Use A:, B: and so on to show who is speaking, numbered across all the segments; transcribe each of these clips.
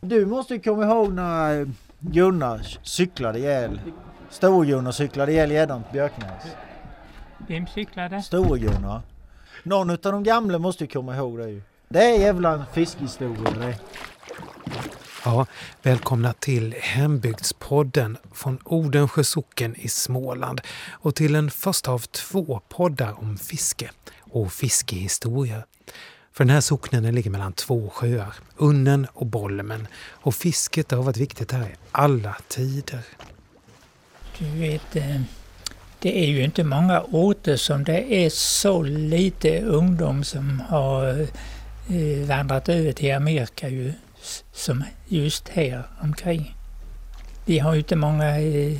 A: Du måste komma ihåg när eh, Gunnar cyklade ihjäl, Stor-Gunnar cyklade ihjäl gäddan på Björknäs.
B: Vem cyklade?
A: Stor-Gunnar. Någon utav de gamla måste ju komma ihåg det ju. Det är jävla fiskhistoria det.
C: Ja, välkomna till Hembygdspodden från Odensjö socken i Småland och till en första av två poddar om fiske och fiskehistorier. För den här socknen den ligger mellan två sjöar, Unnen och Bolmen, och fisket har varit viktigt här i alla tider.
B: Du vet, eh, det är ju inte många orter som det är så lite ungdom som har eh, vandrat över till Amerika ju, som just här omkring. Vi har ju inte många, eh,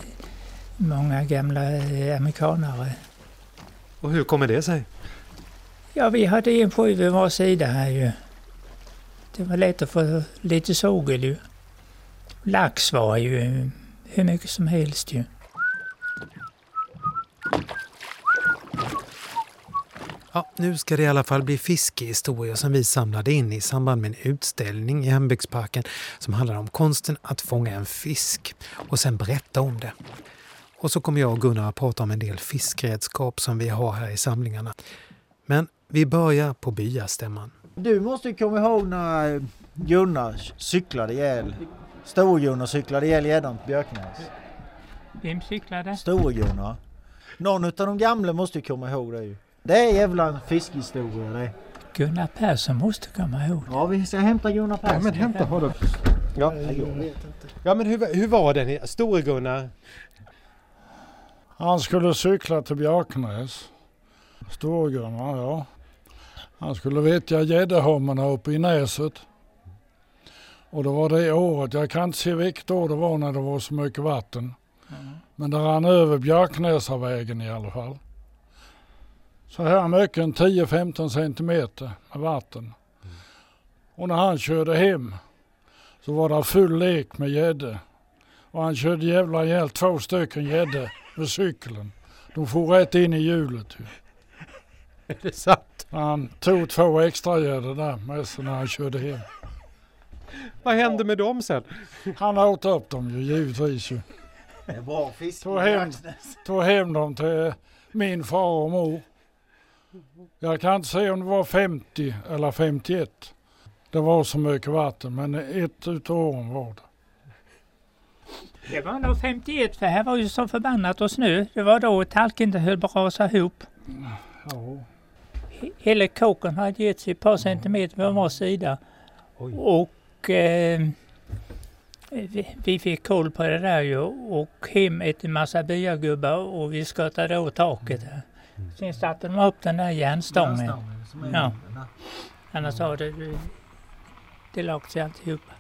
B: många gamla amerikanare.
C: Och hur kommer det sig?
B: Ja, vi hade en sjö vid var sida här ju. Det var lätt att få lite sågel ju. Lax var ju hur mycket som helst ju.
C: Ja, nu ska det i alla fall bli fiskehistorier som vi samlade in i samband med en utställning i Hembygdsparken som handlar om konsten att fånga en fisk och sen berätta om det. Och så kommer jag och Gunnar att prata om en del fiskredskap som vi har här i samlingarna. Men vi börjar på byastämman.
A: Du måste komma ihåg när Gunnar cyklade ihjäl, Stor-Gunnar cyklade ihjäl gäddan på Björknäs.
B: Vem cyklade?
A: Stor-Gunnar. Någon utav de gamla måste ju komma ihåg det ju. Det är jävla fiskhistoria det.
B: Gunnar Persson måste komma ihåg.
A: Ja, vi ska hämta Gunnar Persson.
D: Ja men hämta honom. Ja, ja men hur, hur var den? Store-Gunnar?
E: Han skulle cykla till Björknäs. Storgunnar, ja. Han skulle vettja gäddehommarna uppe i näset. Och det var det året, jag kan inte se vilket år det var när det var så mycket vatten. Mm. Men det rann över Björknäsavägen i alla fall. Så här mycket, 10-15 centimeter med vatten. Mm. Och när han körde hem så var det full lek med gädde. Och han körde jävla ihjäl två stycken gädde med cykeln. De for rätt in i hjulet.
D: Är det sant?
E: Han tog två extra gäddor där med sig när han körde hem.
D: Vad hände med dem sen?
E: Han åt upp dem ju givetvis ju.
A: Det är bra fisk
E: tog hem, tog hem dem till min far och mor. Jag kan inte säga om det var 50 eller 51. Det var så mycket vatten men ett utav åren var det.
B: Det var nog 51 för här var ju så förbannat och snö. Det var då talken höll på att rasa ihop. Ja. Hela kåken hade gett sig ett par centimeter på var sida. Oj. Och eh, vi, vi, fick koll på det där ju och hem ett en massa byagubbar och vi skottade åt taket. Mm. Mm. Sen satte de upp den där järnstången. järnstången ja. Annars har det, det lagt sig alltihopa.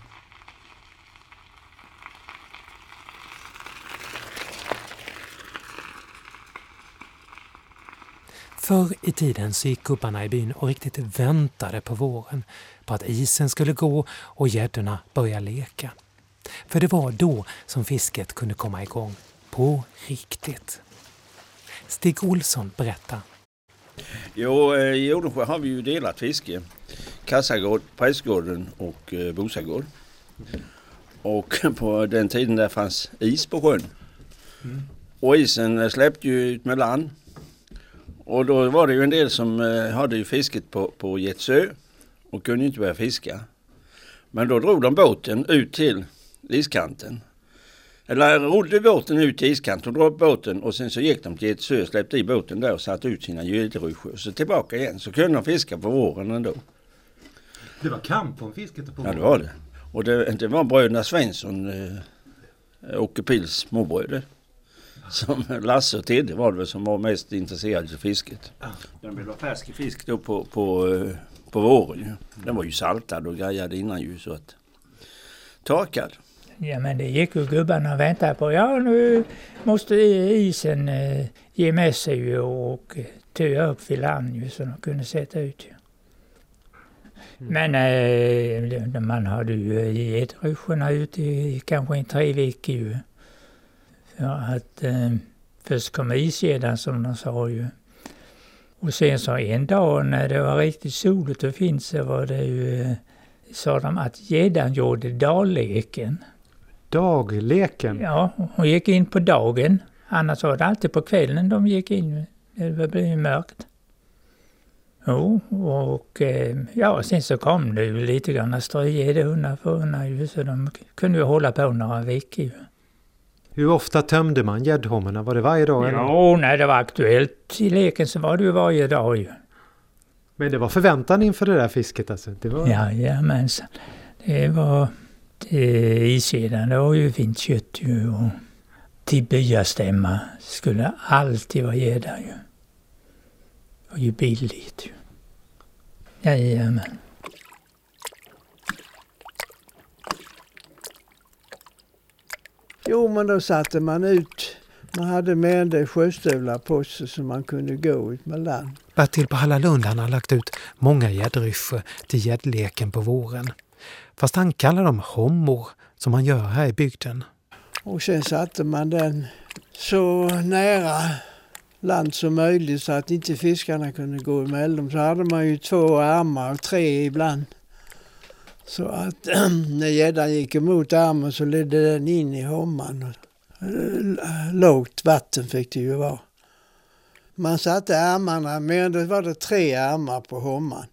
C: Förr i tiden så gick gubbarna i byn och riktigt väntade på våren, på att isen skulle gå och gäddorna börja leka. För det var då som fisket kunde komma igång, på riktigt. Stig Olsson berättar.
F: Jo, eh, i Odensjö har vi ju delat fiske. Kassagård, Prästgården och eh, Bosagård. Och på den tiden där fanns is på sjön. Mm. Och isen släppte ju ut med land och då var det ju en del som eh, hade ju fisket på, på Getsö och kunde inte börja fiska. Men då drog de båten ut till iskanten. Eller rodde båten ut till iskanten och drog upp båten och sen så gick de till Getsö, släppte i båten där och satte ut sina gyllerysjö. Så tillbaka igen så kunde de fiska på våren ändå.
D: Det var kamp om fisket på
F: våren? Ja det var det. Och det, det var bröderna Svensson, eh, Åke Pils småbröder som Lasse och Tedde var det väl som var mest intresserade av fisket. Den ville ha färsk fisk då på, på, eh, på våren. Den var ju saltad och grejad innan ju så att torkad.
B: Ja men det gick ju gubbarna och väntade på. Ja nu måste isen eh, ge med sig ju och töa upp vid land ju så de kunde sätta ut ju. Mm. Men eh, man hade ju gett ryscherna ute i kanske en tre veckor ju. Ja, att eh, först kom isgäddan som de sa ju. Och sen så en dag när det var riktigt soligt och fint så var det ju sa de att gäddan gjorde dagleken.
C: Dagleken?
B: Ja, hon gick in på dagen. Annars var det alltid på kvällen de gick in när det blev mörkt. Jo, och eh, ja, sen så kom det ju lite grann strygädda undan för undan ju, så de kunde ju hålla på några veckor.
C: Hur ofta tömde man gäddhommorna? Var det varje dag? eller?
B: Ja, när det var aktuellt i leken så var det ju varje dag ju.
C: Men det var förväntan inför det där fisket alltså? Det var...
B: Jajamensan. Det var... Det, isgäddan, det var ju fint kött ju. Och till byastämma skulle alltid vara gädda ju. Det var ju billigt ju. Jajamän.
G: Jo, men då satte man ut. Man hade med en del sjöstövlar på sig så man kunde gå ut med land.
C: Bertil på Hallalund han har lagt ut många gäddryssjor till gäddleken på våren. Fast han kallar dem hommor, som man gör här i bygden.
G: Och sen satte man den så nära land som möjligt så att inte fiskarna kunde gå emellan. Så hade man ju två armar och tre ibland. Så att när gäddan gick emot armen så ledde den in i homman. Lågt vatten fick det ju vara. Man satte armarna, men då var det tre armar på homman.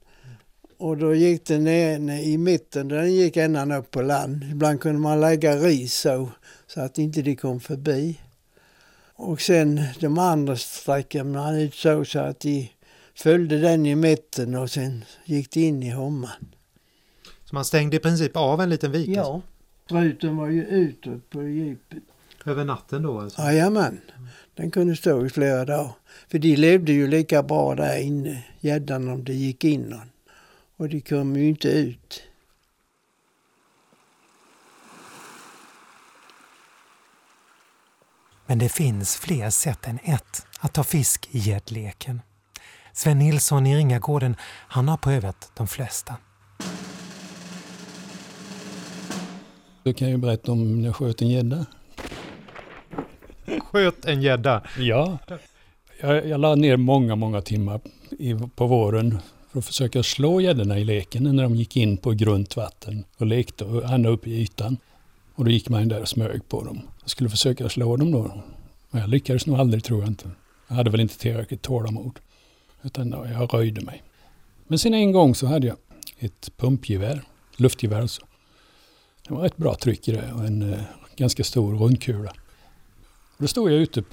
G: Och då gick den ner i mitten, den gick ända upp på land. Ibland kunde man lägga ris så, så att inte de kom förbi. Och sen de andra sträckade man ut så, så att de följde den i mitten och sen gick de in i homman.
C: Så man stängde i princip av en liten vik? alltså?
G: Ja. Struten var ju utåt på djupet.
C: Över natten då alltså?
G: Jajamän. Den kunde stå i flera dagar. För de levde ju lika bra där inne, gäddan, om det gick in någon. Och de kom ju inte ut.
C: Men det finns fler sätt än ett att ta fisk i gäddleken. Sven Nilsson i Ringagården, han har prövat de flesta.
H: Jag kan ju berätta om när jag sköt en gädda.
C: Sköt en gädda?
H: Ja. Jag, jag la ner många, många timmar i, på våren för att försöka slå gäddorna i leken när de gick in på grunt vatten och lekte och ända upp i ytan. Och då gick man där och smög på dem. Jag skulle försöka slå dem då. Men jag lyckades nog aldrig tror jag inte. Jag hade väl inte tillräckligt tålamod. Utan då, jag röjde mig. Men sen en gång så hade jag ett pumpgevär, luftgevär alltså. Det var ett bra tryck i det och en eh, ganska stor rundkula. Då stod jag ute,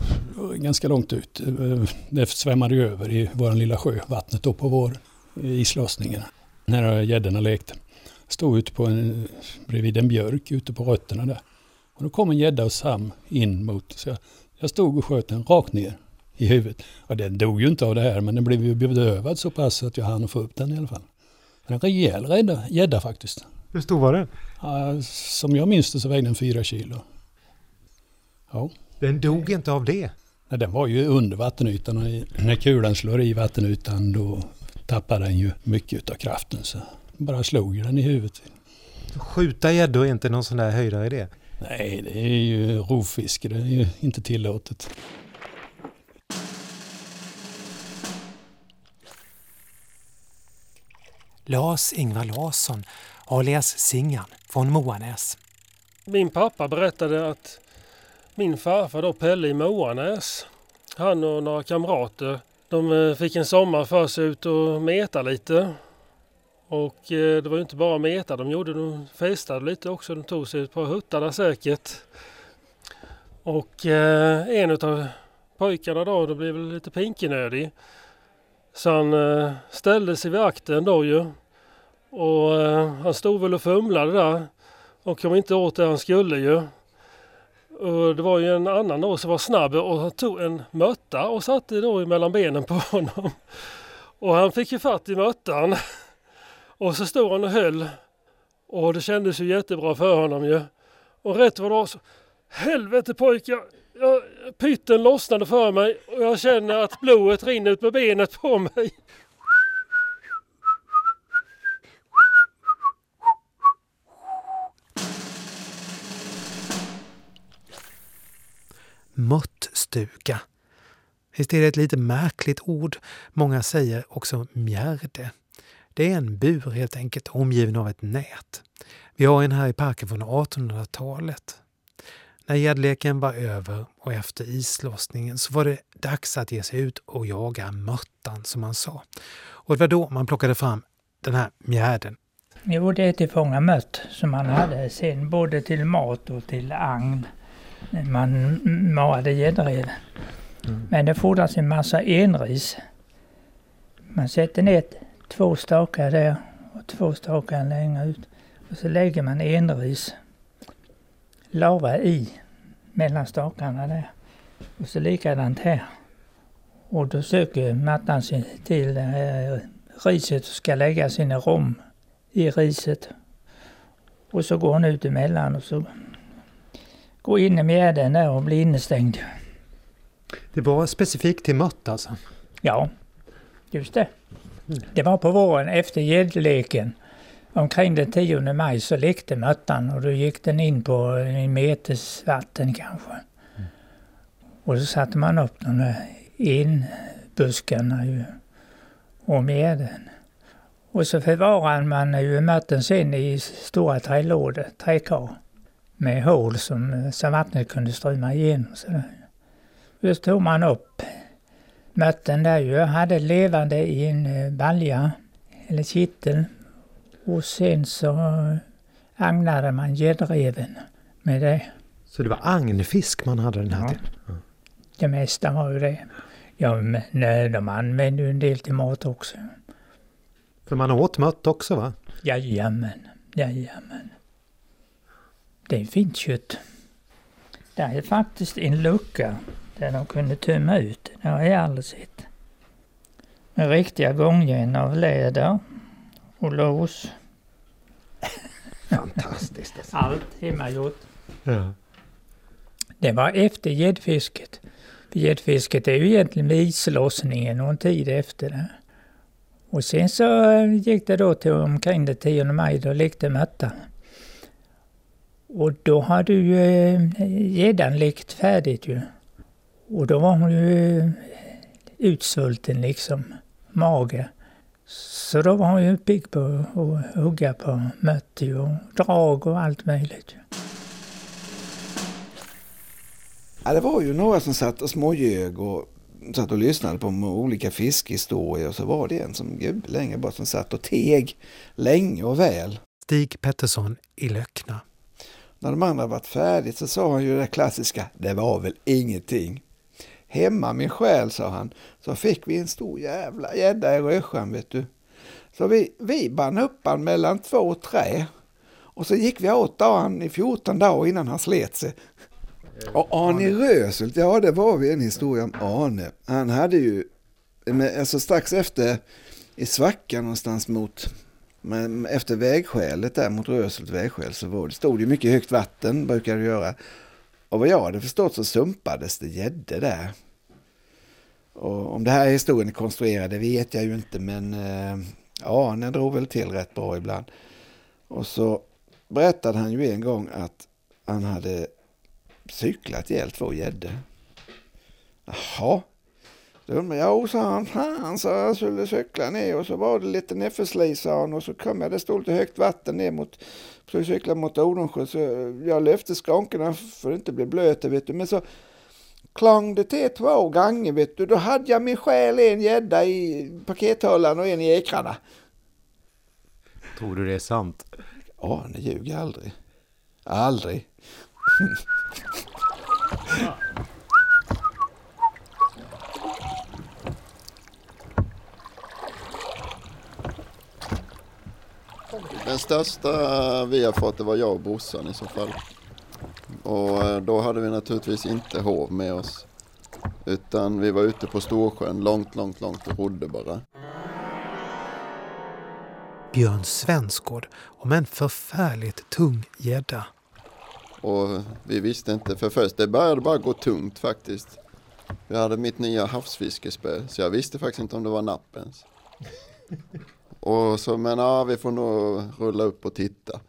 H: ganska långt ut. Eh, det svämmade ju över i vår lilla sjö, vattnet då på våren, i islossningen. När gäddorna lekte. Stod ute på en, bredvid en björk ute på rötterna där. Och då kom en gädda och sam in mot, så jag, jag stod och sköt den rakt ner i huvudet. Och den dog ju inte av det här men den blev ju bedövad så pass att jag hann få upp den i alla fall. En rejäl gädda faktiskt.
C: Hur stor var den?
H: Som jag minns det så vägde den fyra kilo. Ja,
C: Den dog inte av det.
H: nej, den var ju under vattenytan och när kulan slår i vattenytan då tappar den ju mycket av kraften. Så bara slog den i huvudet.
C: Skjuta gäddor är inte någon sån där höjdare idé.
H: Nej, det är ju rovfiske, det är ju inte tillåtet.
C: Lars-Ingvar Larsson, alias Singan från Moanäs.
I: Min pappa berättade att min farfar då Pelle i Moanäs, han och några kamrater, de eh, fick en sommar för sig ut och meta lite. Och eh, det var ju inte bara meta de gjorde, de festade lite också. De tog sig ett par huttar där säkert. Och eh, en av pojkarna då, då blev väl lite pinkenödig. Så han ställde sig vid akten då ju. Och eh, han stod väl och fumlade där och kom inte åt det han skulle ju. Och det var ju en annan då som var snabb och han tog en mötta och satte då mellan benen på honom. Och han fick ju fatt i möttan. Och så stod han och höll. Och det kändes ju jättebra för honom ju. Och rätt vad det var så Helvete pojkar! Jag, pytten lossnade för mig och jag känner att blodet rinner ut med benet på mig.
C: Mörtstuga. Visst är det ett lite märkligt ord? Många säger också mjärde. Det är en bur helt enkelt omgiven av ett nät. Vi har en här i parken från 1800-talet. När gäddleken var över och efter islossningen så var det dags att ge sig ut och jaga mörtan som man sa. Och det var då man plockade fram den här mjärden.
B: Jo, det är till fånga mött som man hade sen både till mat och till agn. Man malade gäddrev. Mm. Men det fordras en massa enris. Man sätter ner två stakar där och två stakar längre ut. Och så lägger man enris lava i mellan stakarna där. Och så likadant här. Och då söker mattan sig till eh, riset och ska lägga sin rom i riset. Och så går hon ut emellan och så går in i mjäden där och blir innestängd.
D: Det var specifikt till mört alltså?
B: Ja, just det. Mm. Det var på våren efter gäddleken. Omkring den 10 maj så lekte möttan och då gick den in på en meters vatten kanske. Mm. Och så satte man upp de där enbuskarna ju om gärden. Och så förvarade man ju mötten sen i stora trälådor, träkar med hål som, så vattnet kunde strömma igenom. Så, så tog man upp mötten där ju, hade levande i en eh, balja eller kittel och sen så agnade man gäddreven med det.
D: Så det var agnfisk man hade den här
B: ja. tiden? Ja. Det mesta var ju det. Ja, men de använde ju en del till mat också.
D: För man åt mött också va?
B: Jajamän, jajamän. Det är fint kött. Det är faktiskt en lucka där de kunde tömma ut. Det har jag aldrig sett. Med riktiga gångjärn av läder och lås.
D: Fantastiskt.
B: Alltså. Allt hemmagjort. Ja. Det var efter gäddfisket. Gäddfisket är ju egentligen med islossningen och en tid efter det. Och sen så gick det då till omkring den 10 maj, då lekte mattan. Och då hade ju eh, gäddan lekt färdigt ju. Och då var hon ju utsvulten liksom, mage. Så då var hon ju pigg på att hugga på mött och drag och allt möjligt.
J: Ja, det var ju några som satt och småljög och satt och lyssnade på olika fiskhistorier och så var det en som gud länge bara som satt och teg länge och väl.
C: Stig Pettersson i Löckna.
J: När de andra varit färdigt så sa han ju det klassiska, det var väl ingenting. Hemma min själ, sa han, så fick vi en stor jävla gädda i Rösjön, vet du. Så vi, vi band upp han mellan två trä och så gick vi åt han i 14 dagar innan han slet sig. Och Arne Rösult, ja det var vi en historia om Arne. Han hade ju, alltså strax efter i svackan någonstans mot, men efter vägskälet där mot Röselt vägskäl så var det, stod det mycket högt vatten, brukar det göra. Och vad jag hade förstått så sumpades det gädde där. Och om det här historien är konstruerad det vet jag ju inte men eh, ja, den drog väl till rätt bra ibland. Och så berättade han ju en gång att han hade cyklat ihjäl två gäddor. Jaha. Ja, sa han. Han sa jag skulle cykla ner och så var det lite nedförslis sa han och så kom jag, det stod lite högt vatten ner mot, så cykla mot Odensjö så jag lyfte skankorna för att inte bli blöt vet du. Men så klang det till två gånger vet du. Då hade jag min själ en gädda i pakethållaren och en i ekrarna.
D: Tror du det är sant?
J: Ja, det ljuger aldrig. Aldrig.
K: Den största vi har fått det var jag och brorsan i så fall. Och eh, då hade vi naturligtvis inte hov med oss. Utan vi var ute på Storsjön långt, långt, långt och rodde bara.
C: Björn Svensgård om en förfärligt tung gädda.
K: Och vi visste inte, för först det började bara gå tungt faktiskt. Jag hade mitt nya havsfiskespö, så jag visste faktiskt inte om det var napp ens. Och så, men ja, vi får nog rulla upp och titta.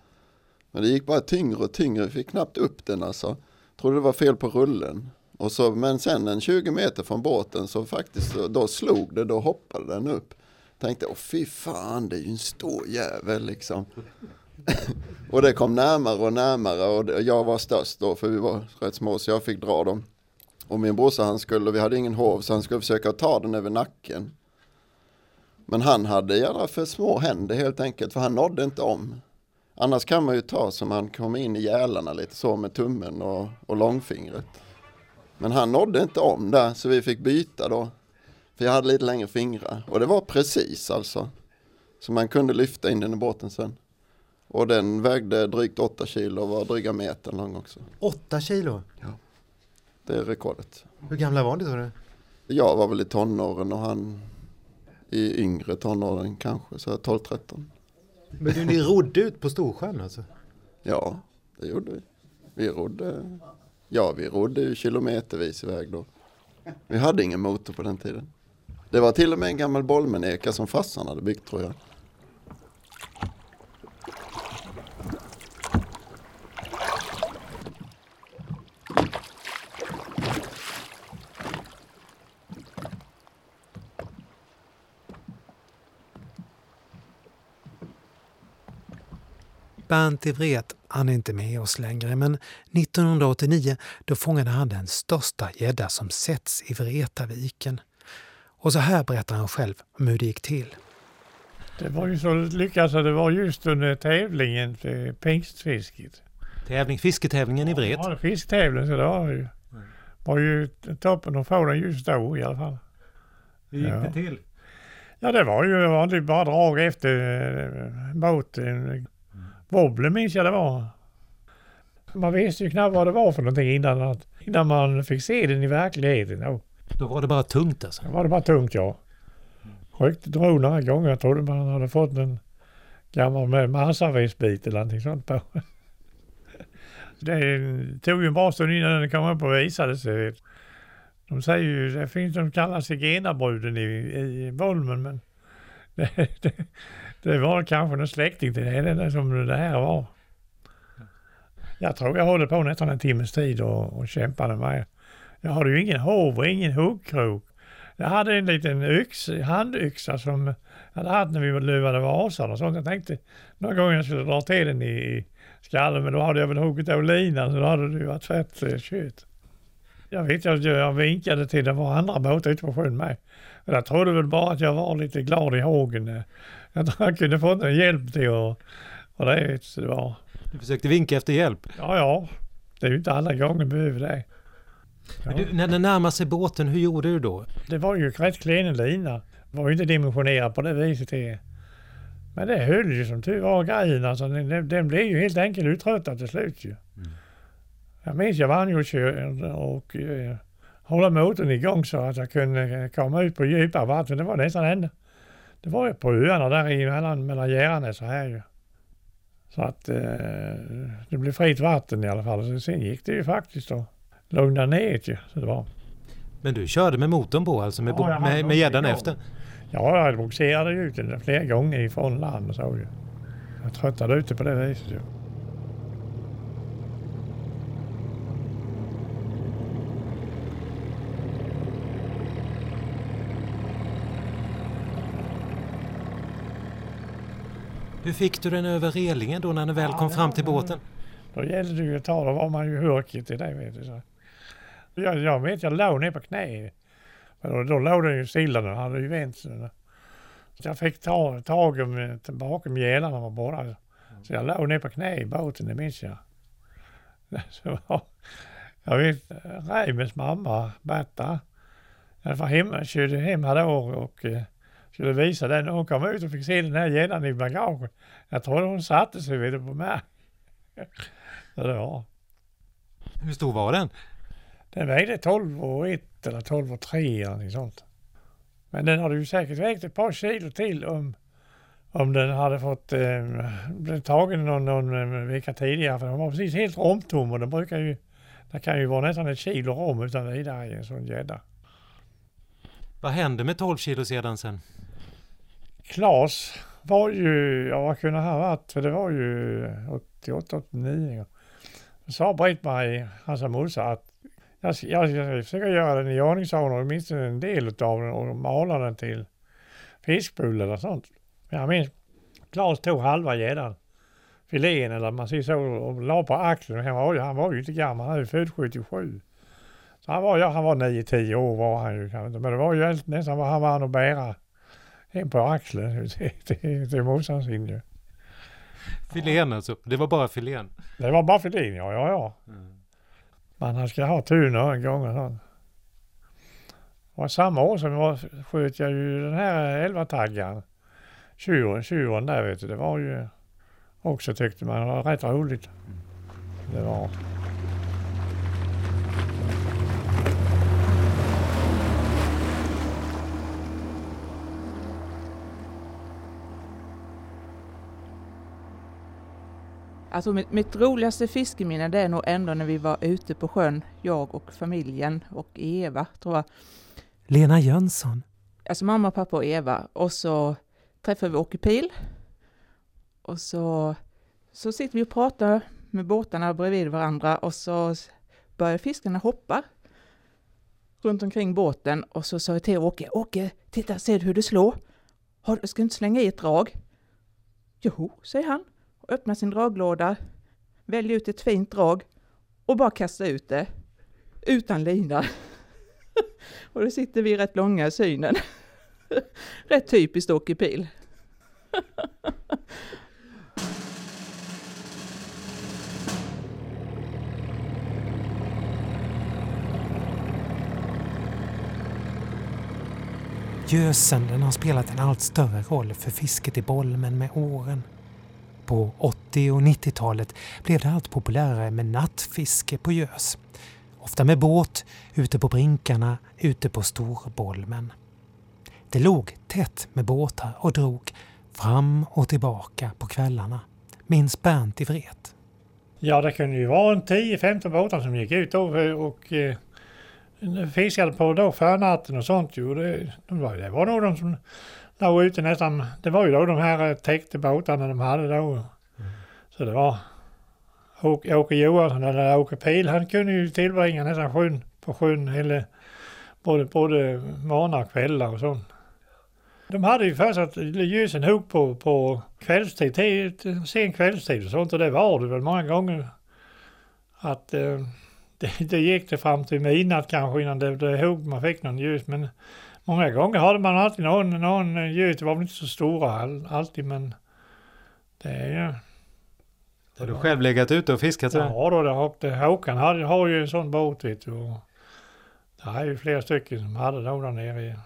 K: Men det gick bara tyngre och tyngre, vi fick knappt upp den alltså. Trodde det var fel på rullen. Och så, men sen en 20 meter från båten så faktiskt, då slog det, då hoppade den upp. Tänkte, åh fy fan, det är ju en stor jävel liksom. och det kom närmare och närmare och jag var störst då för vi var rätt små så jag fick dra dem. Och min brorsa han skulle, vi hade ingen hov så han skulle försöka ta den över nacken. Men han hade gärna för små händer helt enkelt för han nådde inte om. Annars kan man ju ta så man kommer in i gälarna lite så med tummen och, och långfingret. Men han nådde inte om där så vi fick byta då. För jag hade lite längre fingrar och det var precis alltså. Så man kunde lyfta in den i båten sen. Och den vägde drygt 8 kilo och var dryga metern lång också.
D: 8 kilo?
K: Ja. Det är rekordet.
D: Hur gamla var ni du?
K: Jag var väl i tonåren och han i yngre tonåren kanske, så 12-13.
D: Men du, ni rodde ut på Storsjön alltså?
K: Ja, det gjorde vi. Vi rodde, ja vi rodde ju kilometervis iväg då. Vi hade ingen motor på den tiden. Det var till och med en gammal Bolmeneka som farsan hade byggt tror jag.
C: Bernt Evret, han är inte med oss längre, men 1989 då fångade han den största gädda som setts i Vretaviken. Och så här berättar han själv om hur det gick till.
L: Det var ju så lyckat så det var just under tävlingen till pingstfisket.
D: Tävling, fisketävlingen i Vret?
L: Ja, fisktävling så det var ju. var ju toppen att få den just då i alla fall.
D: Hur gick
L: Ja.
D: det till?
L: Ja det var ju vanligt bara drag efter båten. Wobbler minns jag det var. Man visste ju knappt vad det var för någonting innan, att, innan man fick se den i verkligheten. Då,
D: Då var det bara tungt alltså?
L: då var det bara tungt ja. Ryckte drog några gånger. Jag trodde man hade fått en gammal med massavedsbit eller någonting sånt på. Det tog ju en bra stund innan den kom upp och visade sig. De säger ju, det finns de kallar zigenarbruden i, i Bolmen men det, det, det var kanske någon släkting till henne som det här var. Jag tror jag håller på nästan en timmes tid och, och kämpade med. Jag hade ju ingen hov och ingen huggkrok. Jag hade en liten yx, handyxa som jag hade haft när vi luvade vasan och sånt. Jag tänkte någon gång jag skulle dra till den i, skallen men då hade jag väl huggit av linan så då hade det ju varit fett eh, kött. Jag vet jag, jag vinkade till det var andra båtar ute på sjön med. Jag trodde väl bara att jag var lite glad i hågen. Jag tror jag kunde fått en hjälp till och, och det det var.
D: Du försökte vinka efter hjälp?
L: Ja, ja. Det är ju inte alla gånger behöver det.
D: Men du, när den närmade sig båten, hur gjorde du då?
L: Det var ju rätt klen lina. Det var ju inte dimensionerat på det viset. Det. Men det höll ju som tur var grejen. Alltså, den, den- blev ju helt enkelt uttröttad till slut ju. Jag minns jag vann ju och, och eh, hålla motorn igång så att jag kunde eh, komma ut på djupa vatten. Det var nästan enda. Det var ju på öarna där i mellan, mellan Gäranäs och här ju. Så att eh, det blev fritt vatten i alla fall. Så sen gick det ju faktiskt att lugna ner ju. Så det var.
D: Men du körde med motorn på alltså, med,
L: Ja,
D: med, med gäddan efter?
L: Ja, jag bogserade ut den flera gånger ifrån land och så ju. Jag tröttade ute på det viset ju.
D: Hur fick du den över relingen då när den väl kom fram till båten?
L: Då gällde det ju att ta, då var man ju hurkig till det vet du. Så. Jag, jag vet, jag låg ner på knä. Men då, då låg den ju stilla, den hade ju vänt sig. Jag fick ta tag om, bakom gälarna var borta. Så jag låg ner på knä i båten, det minns jag. Så, jag vet, Reimers mamma, Berta, jag var hemma, körde hem här då och eh, skulle visa den. Hon kom ut och fick se den här gäddan i bagaget. Jag tror hon satte sig vid det på mig. Så det var.
D: Hur stor var den?
L: Den vägde 12 och 1 eller 12 och 3 eller någonting sånt. Men den hade ju säkert vägt ett par kilo till om, om den hade fått eh, blivit tagen någon, någon eh, vecka tidigare. För den var precis helt romtom och den brukar ju, det kan ju vara nästan ett kilo rom utan vidare i en sån gädda.
D: Vad hände med 12 kilos gäddan sen?
L: Klas var ju, ja vad kunde han ha varit? För det var ju 88, 89. Då sa Britt-Marie, hans morsa, att jag, ska- jag ska försöka göra den i ordningsordning, åtminstone en del av den och mala den till fiskbulle eller sånt. Jag minns Klas tog halva gäddan. Filén eller man säger så och la på axeln. Han var, ju- han var ju inte gammal, han är ju född 77. Så han var, ja, han var 9-10 år var han ju kanske inte. Men det var ju nästan vad han var att bära en på axeln till, till morsans in ju.
D: Filén alltså. Det var bara filén.
L: Det var bara filén ja, ja, ja. Men han ska ha tun en gång och samma år som var, sköt jag ju den här 11 taggan Tjuren, tjuren där vet du. Det var ju också tyckte man var rätt roligt. Det var.
M: Alltså mitt, mitt roligaste fiskeminne det är nog ändå när vi var ute på sjön, jag och familjen och Eva tror jag.
C: Lena Jönsson.
M: Alltså mamma, pappa och Eva. Och så träffade vi Åke Pil. Och så, så sitter vi och pratar med båtarna bredvid varandra och så börjar fiskarna hoppa runt omkring båten och så sa jag till Åke, Åke, titta, ser du hur det slår? Har, ska du inte slänga i ett drag? Jo, säger han och öppna sin draglåda, välja ut ett fint drag och bara kasta ut det utan lina. och då sitter vi rätt långa i synen. rätt typiskt Åke Pil.
C: Gösen den har spelat en allt större roll för fisket i Bolmen med åren. På 80 och 90-talet blev det allt populärare med nattfiske på gös. Ofta med båt, ute på brinkarna, ute på Storbolmen. Det låg tätt med båtar och drog fram och tillbaka på kvällarna. Minns Bernt i Vret.
L: Ja, det kunde ju vara en 10-15 båtar som gick ut och, och eh, fiskade på då förnatten och sånt. Jo, det, de var, det var nog de som låg ute nästan. Det var ju då de här eh, täckte båtarna de hade då. Så det var Åke, Åke Johansson eller Åke Pil. Han kunde ju tillbringa nästan sjön på sjön hela, både, både morgnar och kvällar och sånt. De hade ju först att ljusen ihop på, på kvällstid, till sen kvällstid och sånt och det var det väl många gånger. Att eh, det, det gick det fram till midnatt kanske innan det blev ihop man fick någon ljus men många gånger hade man alltid någon, någon ljus, det var väl inte så stora all, alltid men det är ju...
D: Har du själv legat ute och fiskat?
L: Ja då, det, har- det, Håkan hade, har ju en sån båt vet du. Och det är ju flera stycken som hade då där nere.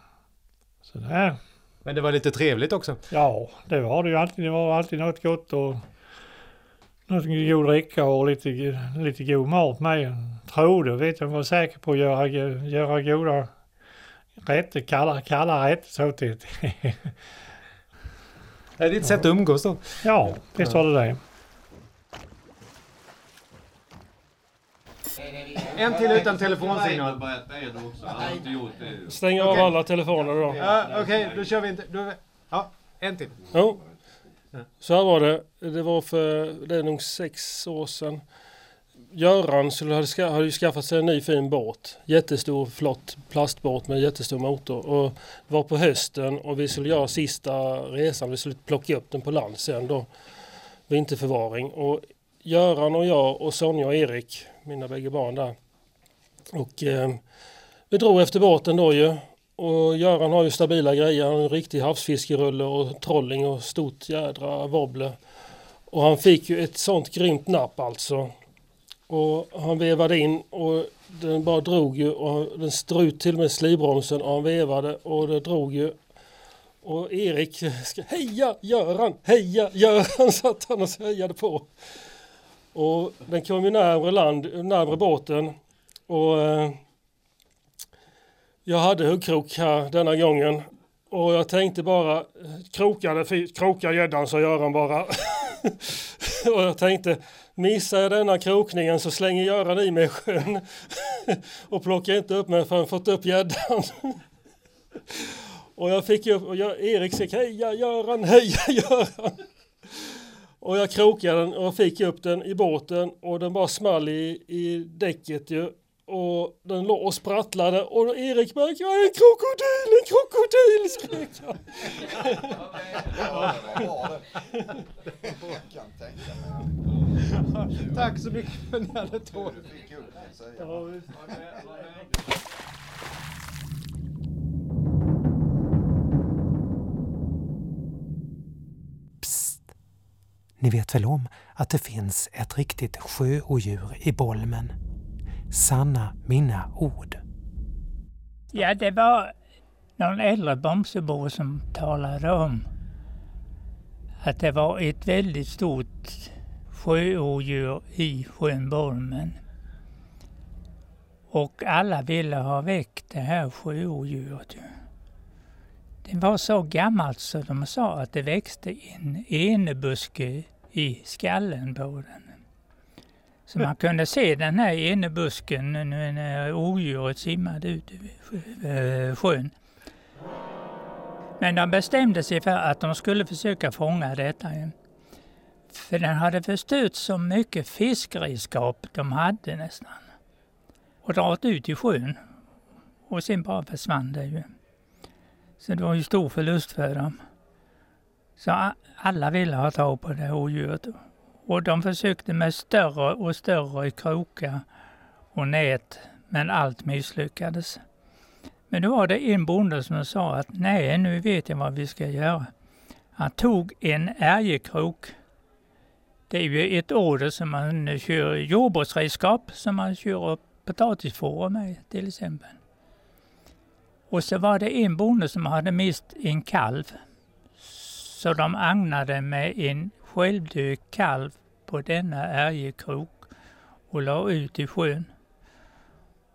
L: Så det
D: Men det var lite trevligt också.
L: Ja, det var det ju alltid. Det var alltid något gott och något god dricka och lite, lite god mat med. Trodde, vet jag, var säker på att göra, göra goda rätter, kalla, kalla rätter så till.
D: Det är ditt sätt att umgås då.
L: Ja, visst var det det.
D: En till utan telefonsignal.
I: Stäng av
D: Okej.
I: alla telefoner då.
D: Ja, Okej, då kör vi inte. Då, ja, en till.
I: Jo, så här var det. Det var för, det är nog sex år sedan. Göran skulle hade, hade ju skaffat sig en ny fin båt. Jättestor flott plastbåt med jättestor motor. Och det var på hösten och vi skulle göra sista resan. Vi skulle plocka upp den på land sen då. Vinterförvaring. Och Göran och jag och Sonja och Erik, mina bägge barn där. Och eh, vi drog efter båten då ju. Och Göran har ju stabila grejer. Han har en riktig havsfiskerulle och trolling och stort jädra wobbler. Och han fick ju ett sånt grymt napp alltså. Och han vevade in och den bara drog ju och den strut till och med slivbromsen och han vevade och det drog ju. Och Erik ska heja Göran, heja Göran satt han och hejade på. Och den kom ju närmre land, närmre båten. Och eh, jag hade huggkrok här denna gången. Och jag tänkte bara, eh, krokade, krokar gäddan sa Göran bara. och jag tänkte, missar jag denna krokningen så slänger Göran i mig i sjön. och plockar inte upp mig förrän jag fått upp gäddan. och jag fick upp, och jag, Erik skrek, heja Göran, heja Göran. Och jag krokade den och fick upp den i båten och den bara small i, i däcket ju. Och den låg och sprattlade och Erik märkte jag är en krokodil, en krokodil skrek han.
D: Tack så mycket för ni hade tål.
C: Psst! Ni vet väl om att det finns ett riktigt sjöodjur i Bolmen? Sanna mina ord.
B: Ja, det var någon äldre Bomsebo som talade om att det var ett väldigt stort sjöodjur i sjön Bolmen. Och alla ville ha väck det här sjöodjuret. ju. Det var så gammalt så de sa att det växte en enebuske i skallen på den. Så man kunde se den här enebusken när odjuret simmade ut i eh, sjön. Men de bestämde sig för att de skulle försöka fånga detta. För den hade förstört så mycket fiskredskap de hade nästan. Och dragit ut i sjön. Och sen bara försvann det ju. Så det var ju stor förlust för dem. Så alla ville ha tag på det odjuret. Och de försökte med större och större krokar och nät, men allt misslyckades. Men då var det en bonde som sa att nej, nu vet jag vad vi ska göra. Han tog en ärgekrok. Det är ju ett åder som man kör jordbruksredskap som man kör potatisfåror med till exempel. Och så var det en bonde som hade mist en kalv. Så de agnade med en självdöd kalv på denna ärgekrok och la ut i sjön.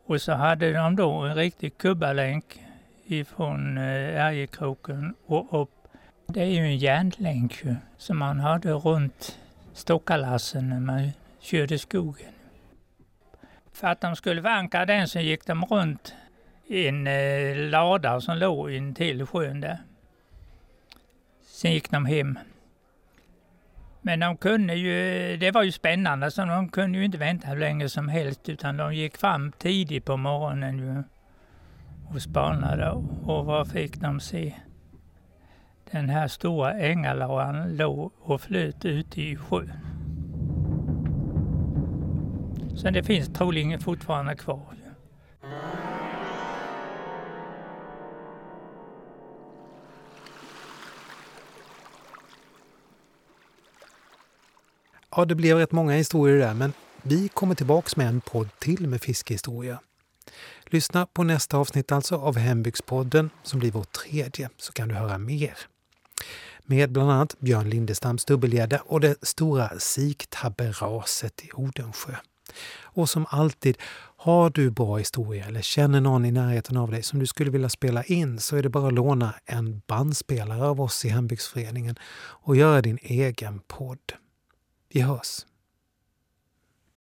B: Och så hade de då en riktig kubbalänk ifrån eh, ärjekroken ärgekroken och upp. Det är ju en järnlänk som man hade runt stockalassen när man körde skogen. För att de skulle förankra den så gick de runt en eh, lada som låg intill sjön där. Sen gick de hem. Men de kunde ju, det var ju spännande så de kunde ju inte vänta hur länge som helst utan de gick fram tidigt på morgonen ju och spanade. Och vad fick de se? Den här stora ängalaran låg och flöt ute i sjön. Så det finns troligen fortfarande kvar.
C: Ja, det blev rätt många historier där, men vi kommer tillbaks med en podd till med fiskehistoria. Lyssna på nästa avsnitt alltså av Hembygdspodden som blir vår tredje, så kan du höra mer. Med bland annat Björn Lindestams dubbelgädda och det stora siktabberaset i Odensjö. Och som alltid, har du bra historia eller känner någon i närheten av dig som du skulle vilja spela in så är det bara att låna en bandspelare av oss i Hembygdsföreningen och göra din egen podd. Vi hörs!